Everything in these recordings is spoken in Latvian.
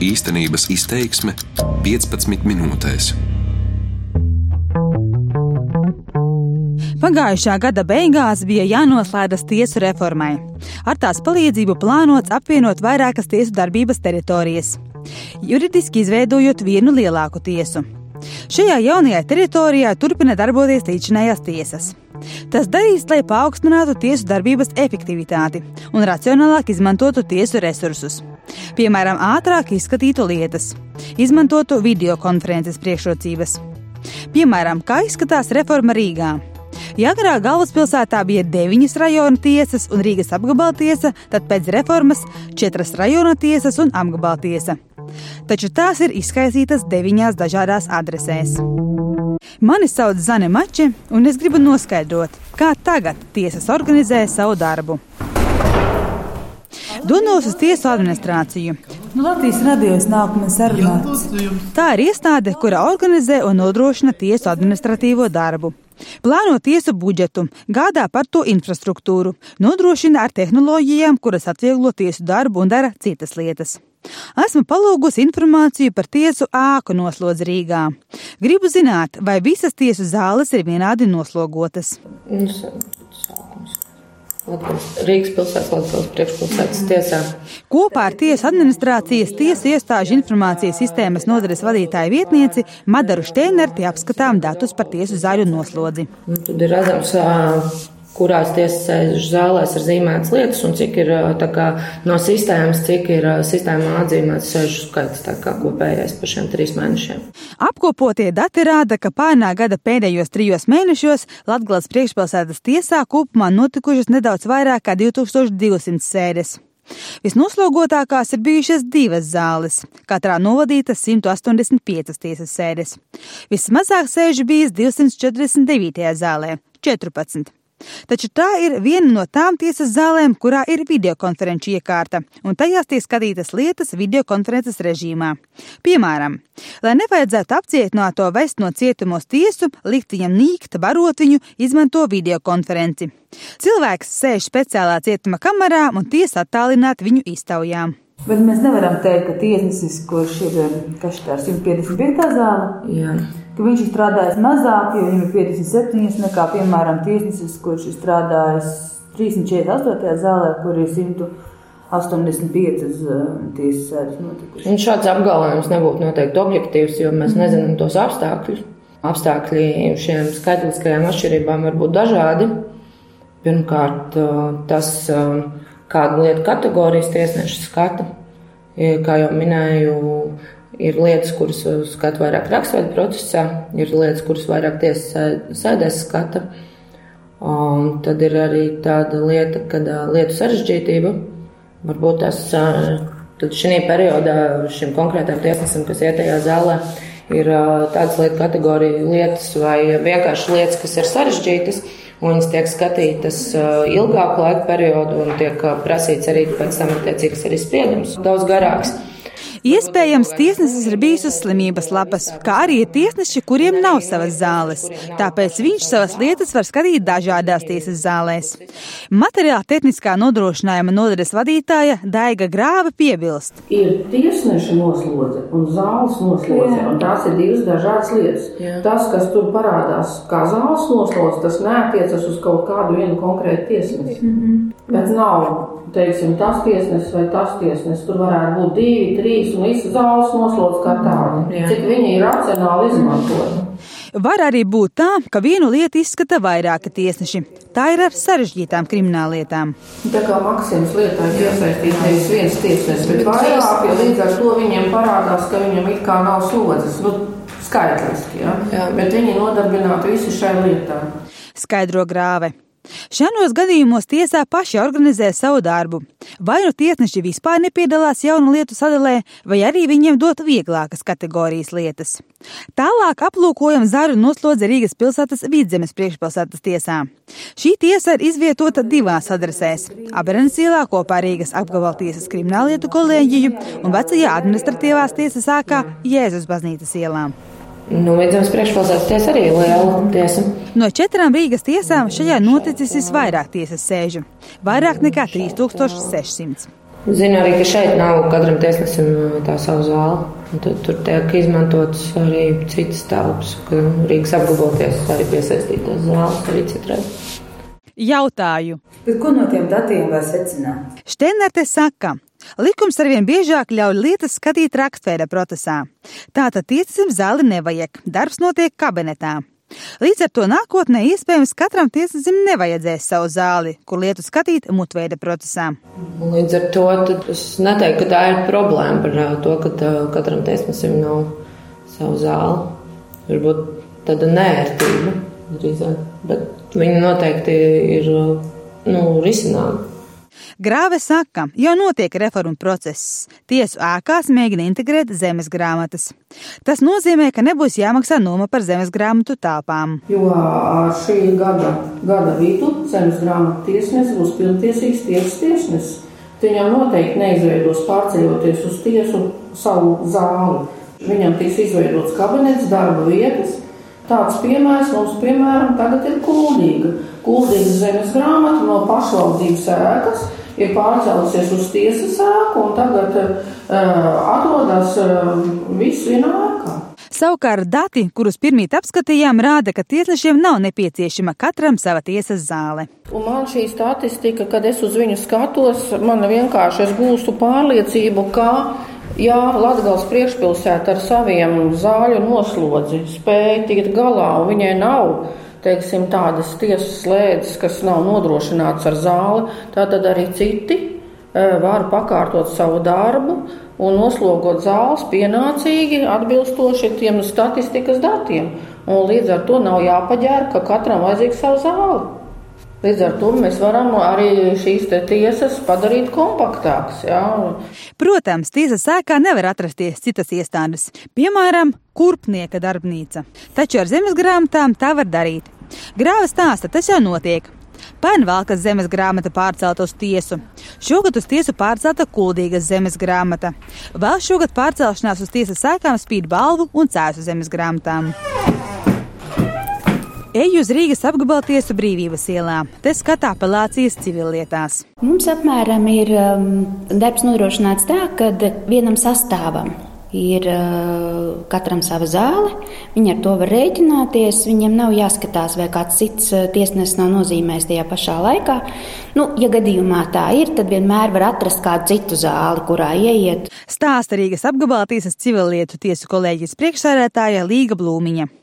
Īstenības izteiksme 15 minūtēs. Pagājušā gada beigās bija jānoslēdzas tiesu reformai. Ar tās palīdzību plānots apvienot vairākas tiesu darbības teritorijas, juridiski izveidojot vienu lielāku tiesu. Šajā jaunajā teritorijā turpina darboties līdzinājās tiesas. Tas darīs, lai paaugstinātu tiesu darbības efektivitāti un racionālāk izmantotu tiesu resursus. Piemēram, ātrāk izskatītu lietas, izmantotu video konferences priekšrocības. Piemēram, kā izskatās reforma Rīgā. Ja agrāk galvaspilsētā bija deviņas rajona tiesas un Rīgas apgabala tiesa, tad pēc reformas četras rajona tiesas un apgabala tiesa. Taču tās ir izkaisītas deviņās dažādās adresēs. Mani sauc Zane Mači, un es gribu noskaidrot, kā tagad tiesas organizē savu darbu. Donos uz tiesu administrāciju. Nu, Latvijas radījos nākamais sarunāts. Tā ir iestāde, kura organizē un nodrošina tiesu administratīvo darbu. Plāno tiesu budžetu, gādā par to infrastruktūru, nodrošina ar tehnoloģijām, kuras atvieglo tiesu darbu un dara citas lietas. Esmu palūgusi informāciju par tiesu āku noslodzi Rīgā. Gribu zināt, vai visas tiesu zāles ir vienādi noslogotas. Sākums. Rīgas pilsētas, Latvijas priekšpilsētas tiesā. Kopā ar tiesu administrācijas tiesu iestāžu informācijas sistēmas nodaļas vadītāja vietnieci Madaru Šteinerti apskatām datus par tiesu zāļu noslodzi. Nu, tad ir redzams, kurās tiesas sēž zālēs ir zīmētas lietas un cik ir kā, no sistēmas, cik ir sistēmā atzīmēts sēžu skaits kopējais par šiem trīs mēnešiem. Apkopotie dati rāda, ka pērnā gada pēdējos trijos mēnešos Latgales priekšpilsētas tiesā kopumā notikušas nedaudz vairāk kā 2200 sēdes. Visnoslogotākās ir bijušas divas zāles, katrā novadītas 185 tiesas sēdes. Vismazāk sēžu bijis 249. zālē - 14. Taču tā ir viena no tām tiesas zālēm, kurā ir videokonferenču iekārta, un tajās tiek skatītas lietas videokonferences režīmā. Piemēram, lai nevajadzētu apcietināto vest no cietumos tiesu, likt viņam nīkt, barot viņu, izmanto videokonferenci. Cilvēks sēž speciālā cietuma kamerā un tiesa attālināt viņu iztaujām. Bet mēs nevaram teikt, ka tiesnesis, kurš ir 155. zāle, Jā ka viņš ir strādājis mazāk, jo viņam ir 57 nekā, piemēram, tiesnesis, kurš ir strādājis 348. zālē, kur ir 185 uh, tiesas sēdes notikušas. Šāds apgalvojums nebūtu noteikti objektīvs, jo mēs nezinām tos apstākļus. Apstākļi šiem skaitliskajām atšķirībām var būt dažādi. Pirmkārt, uh, tas, uh, kādu lietu kategorijas tiesneši skata, kā jau minēju, Ir lietas, kuras skata vairāk raksturīgā procesā, ir lietas, kuras vairāk tiesas sēdēs skata. Un tad ir arī tāda lieta, kad lietu sarežģītība varbūt tas šī periodā šim konkrētam tiesnesim, kas iet tajā zālē, ir tādas lietu kategorija lietas vai vienkārši lietas, kas ir sarežģītas. Viņas tiek skatītas ilgāku laika periodu un tiek prasīts arī pēc tam attiecīgs arī spriedums daudz garāks. Iespējams, tiesnesis ir bijis uz slimības lapas, kā arī tiesneši, kuriem nav savas zāles. Tāpēc viņš savas lietas var skatīt dažādās tiesas zālēs. Materiāla tehniskā nodrošinājuma nodaļas vadītāja Daiga Grāva piebilst. Ir tiesneša noslodze un zāles noslodze, un tās ir divas dažādas lietas. Jā. Tas, kas tur parādās kā zāles noslodze, tas neatiecas uz kaut kādu vienu konkrētu tiesnesi. Mm -hmm. Bet nav teiksim, tas tiesnesis vai tas tiesnesis. Tur varētu būt divi, trīs un visas zāles noslodzes kā tādi. Cik viņi ir racionāli izmantoti. Var arī būt tā, ka vienu lietu izskata vairāki tiesneši. Tā ir ar sarežģītām krimināllietām. Tā kā Maksims lietā ir iesaistīts nevis viens tiesnesis, bet vairāk, jo līdz ar to viņiem parādās, ka viņam it kā nav slodzes. Nu, skaitliski, ja? Jā. bet viņi nodarbināti visi šai lietā. Skaidro grāve. Šādos gadījumos tiesā paši organizē savu darbu. Vai nu tiesneši vispār nepiedalās jaunu lietu sadalē, vai arī viņiem dot vieglākas kategorijas lietas. Tālāk aplūkojam Zaru noslodzi Rīgas pilsētas vidzemes priekšpilsētas tiesā. Šī tiesa ir izvietota divās adresēs - Aberenes ielā kopā Rīgas apgabaltiesas krimināllietu kolēģiju un vecajā administratīvās tiesas sākā Jēzus baznīcas ielām. Nu, Vidzemes priekšpilsētas tiesa arī ir liela tiesa. No četrām Rīgas tiesām šajā noticis visvairāk tiesas sēžu - vairāk nekā 3600. Zinu arī, ka šeit nav katram tiesnesim tā savu zāli. Tad, tur tiek izmantotas arī citas telpas, ka Rīgas apgabalties arī piesaistītās zāles arī citreiz. Jautāju. Bet ko no tiem datiem var secināt? Šteinerte saka, likums arvien biežāk ļauj lietas skatīt rakstveida procesā. Tātad tiesnesim zāli nevajag, darbs notiek kabinetā. Līdz ar to nākotnē iespējams katram tiesnesim nevajadzēs savu zāli, kur lietu skatīt mutveida procesā. Līdz ar to es neteiktu, ka tā ir problēma par to, ka katram tiesnesim nav savu zāli. Varbūt tāda nērtība drīzāk, bet viņi noteikti ir nu, risināmi. Grāve saka, jau notiek reformu process. Tiesu ēkās mēģina integrēt zemes grāmatas. Tas nozīmē, ka nebūs jāmaksā noma par zemes grāmatu telpām. Jo šī gada, gada vidu zemes grāmatu tiesnesis būs pilntiesīgs tiesas tiesnesis. Viņam noteikti neizveidos pārceļoties uz tiesu savu zāli. Viņam tiks izveidots kabinets, darba vietas. Tāds piemērs mums, piemēram, tagad ir kuldīga. Kuldīgas zemes grāmata no pašvaldības ēkas ir pārcēlusies uz tiesas ēku un tagad uh, atrodas uh, viss vienā ēkā. Savukārt dati, kurus pirmīt apskatījām, rāda, ka tiesnešiem nav nepieciešama katram sava tiesas zāle. Un man šī statistika, kad es uz viņu skatos, man vienkārši es gūstu pārliecību, ka Jā, Latvijas priekšpilsēta ar saviem zāļu noslodzi spēja tikt galā, un viņai nav teiksim, tādas tiesas slēdzes, kas nav nodrošināts ar zāli, tad arī citi e, var pakārtot savu darbu un noslogot zāles pienācīgi atbilstoši tiem statistikas datiem. Un līdz ar to nav jāpaģēra, ka katram vajadzīga savu zāli. Līdz ar to mēs varam arī šīs tiesas padarīt kompaktākas. Jā. Protams, tiesas sēkā nevar atrasties citas iestādes, piemēram, kurpnieka darbnīca. Taču ar zemes grāmatām tā var darīt. Grāva stāsta, tas jau notiek. Pērn Valkas zemes grāmata pārcelta uz tiesu. Šogad uz tiesu pārcelta Kuldīgas zemes grāmata. Vēl šogad pārcelšanās uz tiesas sēkām spīd balvu un cēsu zemes grāmatām. Eju uz Rīgas apgabaltiesu brīvības ielā. Te skatā apelācijas civillietās. Mums apmēram ir um, darbs nodrošināts tā, ka vienam sastāvam ir uh, katram sava zāle. Viņi ar to var rēķināties. Viņiem nav jāskatās, vai kāds cits uh, tiesnesis nav nozīmējis tajā pašā laikā. Nu, ja gadījumā tā ir, tad vienmēr var atrast kādu citu zāli, kurā ieiet. Stāsta Rīgas apgabaltiesas civillietu tiesu kolēģijas priekšsēdētāja Līga Blūmiņa.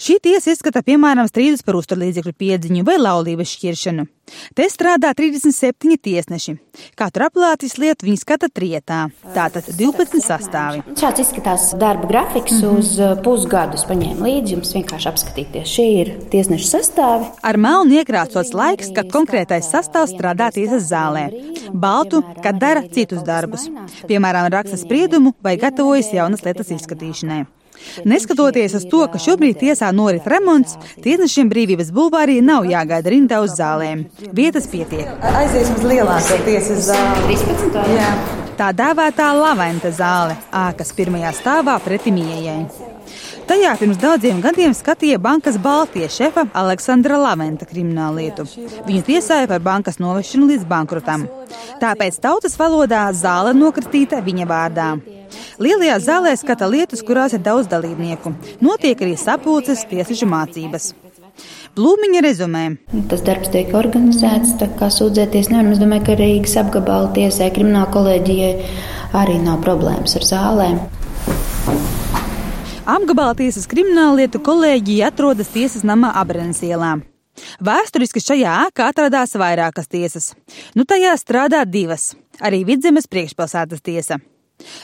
Šī tiesa izskata piemēram strīdus par uzturlīdzekļu piedziņu vai laulības šķiršanu. Te strādā 37 tiesneši. Katru apelācijas lietu viņi skata trietā. Tātad 12 sastāvi. Šāds izskatās darba grafiks mm -hmm. uz uh, pusgadu. Es paņēmu līdzi jums vienkārši apskatīties. Šie ir tiesnešu sastāvi. Ar melnu iekrāsots laiks, kad konkrētais sastāvs strādā tiesas zālē. Baltu, kad dara citus darbus. Piemēram, raksta spriedumu vai gatavojas jaunas lietas izskatīšanai. Neskatoties uz to, ka šobrīd tiesā norit remonts, tiesnešiem brīvības bulvārī nav jāgaida rindā uz zālēm. Vietas pietiek. Aiziesim uz lielāko tiesas zāli. 13. Jā. Tā dēvētā laventa zāle, ākas pirmajā stāvā pretim ieejai. Tajā pirms daudziem gadiem skatīja bankas Baltijas šefa Aleksandra Laventa kriminālu lietu. Viņu tiesāja par bankas novešanu līdz bankrotam. Tāpēc tautas valodā zāle nokritīta viņa vārdā. Lielajā zālē skata lietas, kurās ir daudz dalībnieku. Notiek arī sapulces, tiesnešu mācības. Blūmiņa rezumē. Tas darbs tiek organizēts, tā kā sūdzēties nevar. Es domāju, ka Rīgas apgabala tiesai, krimināla kolēģijai arī nav problēmas ar zālēm. Apgabala tiesas krimināllietu kolēģija atrodas tiesas namā Abrenes ielā. Vēsturiski šajā ēkā atradās vairākas tiesas. Nu tajā strādā divas - arī Vidzemes priekšpilsētas tiesa.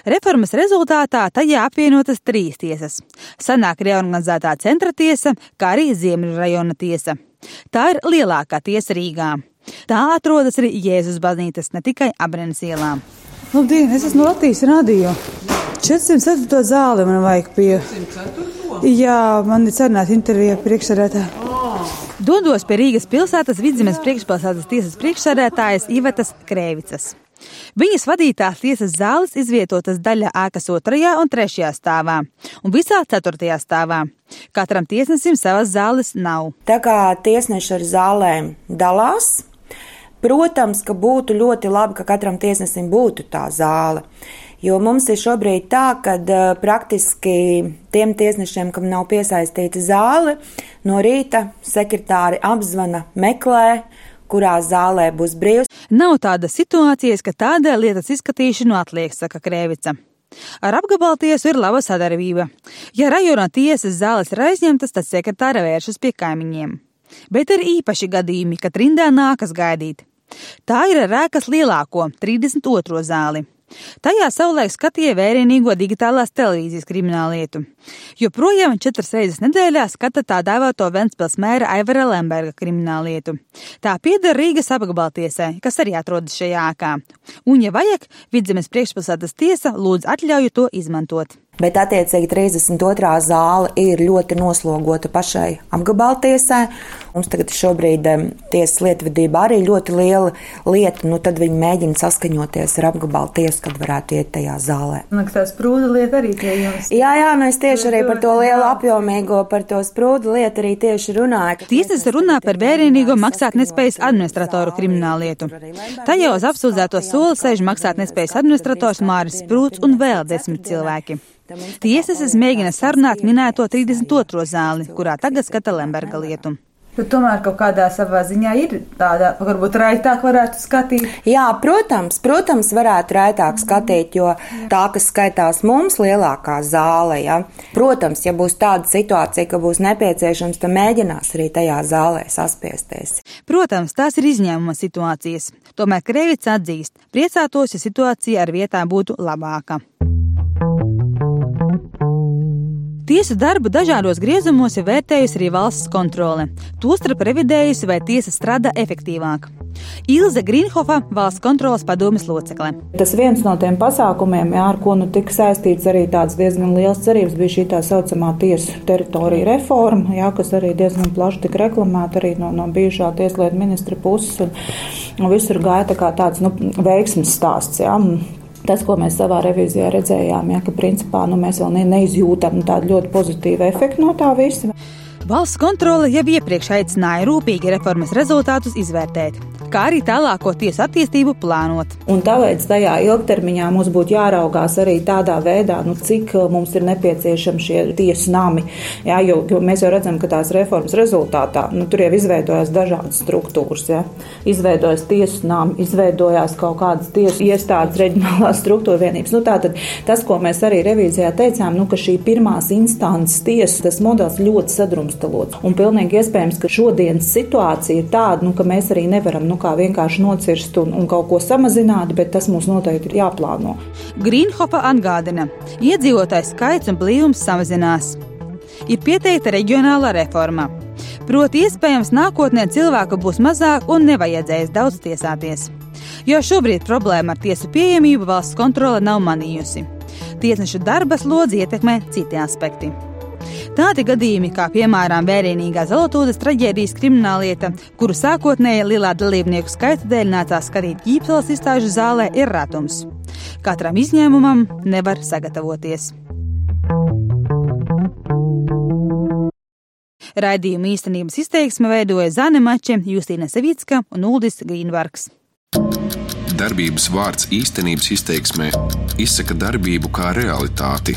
Reformas rezultātā tajā apvienotas trīs tiesas - senāk reorganizētā centra tiesa, kā arī Ziemeļu rajona tiesa. Tā ir lielākā tiesa Rīgā. Tā atrodas arī Jēzus baznīcas, ne tikai Abrenes ielā. Labdien, es esmu Latvijas radio. 404. zāli man vajag pie. 404. Jā, man ir cerināta intervija priekšsēdētā. Dodos pie Rīgas pilsētas vidzemes priekšpilsētas tiesas priekšsēdētājas Ivetas Krēvicas. Viņas vadītās tiesas zāles izvietotas daļa ēkas otrajā un trešajā stāvā, un visā ceturtajā stāvā. Katram tiesnesim savas zāles nav. Tā kā tiesneši ar zālēm dalās, Protams, ka būtu ļoti labi, ka katram tiesnesim būtu tā zāle. Jo mums ir šobrīd tā, ka uh, praktiski tiem tiesnešiem, kam nav piesaistīta zāle, no rīta sekretāri apzvana, meklē, kurā zālē būs brīvs. Nav tādas situācijas, ka tādēļ lietas izskatīšanu atliek, saka Krēvica. Ar apgabaltiesu ir laba sadarbība. Ja rajona tiesas zāles ir aizņemtas, tad sekretāra vēršas pie kaimiņiem. Bet ir īpaši gadījumi, kad rindā nākas gaidīt. Tā ir rēkas lielāko, 32. zāli. Tajā savulaik skatīja vērienīgo digitālās televīzijas krimināllietu. Joprojām četras reizes nedēļā skata tā dēvēto Ventspils mēra Aivara Lemberga krimināllietu. Tā pieder Rīgas apgabaltiesai, kas arī atrodas šajā ēkā. Un, ja vajag, vidzemes priekšpilsētas tiesa lūdz atļauju to izmantot. Bet, attiecīgi, 32. zāle ir ļoti noslogota pašai apgabaltiesai. Mums tagad šobrīd tiesas lietvedība arī ļoti liela lieta, nu tad viņi mēģina saskaņoties ar apgabaltiesu, kad varētu iet tajā zālē. Man liekas, tā sprūda lieta arī pie jums. Jā, jā, nu es tieši arī par to lielu apjomīgo, par to sprūdu lietu arī tieši runāju. Tiesas runā par vērienīgo maksātnespējas administratoru krimināllietu. Tajā uz apsūdzēto soli sēž maksātnespējas administrators Māris Sprūts un vēl desmit cilvēki. Tiesnesis mēģina sarunāt minēto 32. zāli, kurā tagad skata Lemberga lietu. Bet tomēr kaut kādā savā ziņā ir tāda, varbūt raitāk varētu skatīt. Jā, protams, protams, varētu raitāk skatīt, jo tā, kas skaitās mums lielākā zāle, ja, protams, ja būs tāda situācija, ka būs nepieciešams, tad mēģinās arī tajā zālē saspiesties. Protams, tās ir izņēmuma situācijas. Tomēr Krēvits atzīst, priecātos, ja situācija ar vietām būtu labāka. Tiesu darbu dažādos griezumos ir vērtējusi arī valsts kontrole, tostarp revidējusi, vai tiesa strādā efektīvāk. Ilze Grīnhofa, valsts kontrolas padomes locekle. Tas viens no tiem pasākumiem, jā, ar ko nu tika saistīts arī tāds diezgan liels cerības, bija šī tā saucamā tiesu teritorija reforma, jā, kas arī diezgan plaši tika reklamēta arī no, no bijušā tieslietu ministra puses. Un, un visur gāja tā kā tāds nu, veiksmes stāsts. Jā. Tas, ko mēs savā revīzijā redzējām, ja, ka principā nu, mēs vēl ne, neizjūtam tādu ļoti pozitīvu efektu no tā visa. Valsts kontrole jau iepriekš aicināja rūpīgi reformas rezultātus izvērtēt, kā arī tālāko tiesu attīstību plānot. Un tāpēc tajā ilgtermiņā mums būtu jāraugās arī tādā veidā, nu, cik uh, mums ir nepieciešami šie tiesu nami. Jā, jo, jo mēs jau redzam, ka tās reformas rezultātā nu, tur jau izveidojās dažādas struktūras. Jā. Izveidojās tiesu nami, izveidojās kaut kādas tiesu iestādes, reģionālās struktūra vienības. Nu, tātad, tas, ko mēs arī revīzijā teicām, nu, ka šī pirmās instances tiesa, tas modelis ļoti sadrumstalots. Un pilnīgi iespējams, ka šodienas situācija ir tāda, nu, ka mēs arī nevaram nu, kā vienkārši nocirst un, un kaut ko samazināt, bet tas mums noteikti ir jāplāno. Grīnhopa atgādina, iedzīvotājs skaits un blīvums samazinās. Ir pieteikta reģionālā reforma. Proti, iespējams, nākotnē cilvēku būs mazāk un nevajadzēs daudz tiesāties. Jo šobrīd problēma ar tiesu pieejamību valsts kontrole nav manījusi. Tiesneša darba slodzi ietekmē citi aspekti. Tādi gadījumi, kā piemēram vērienīgā Zelotūdas traģēdijas krimināllieta, kuru sākotnēji lielā dalībnieku skaita dēļ nācās skatīt ķīpseles izstāžu zālē, ir ratums. Katram izņēmumam nevar sagatavoties. Raidījuma īstenības izteiksme veidoja Zane Mače, Justīna Sevicka un Uldis Grīnvarks. Darbības vārds īstenības izteiksmē izsaka darbību kā realitāti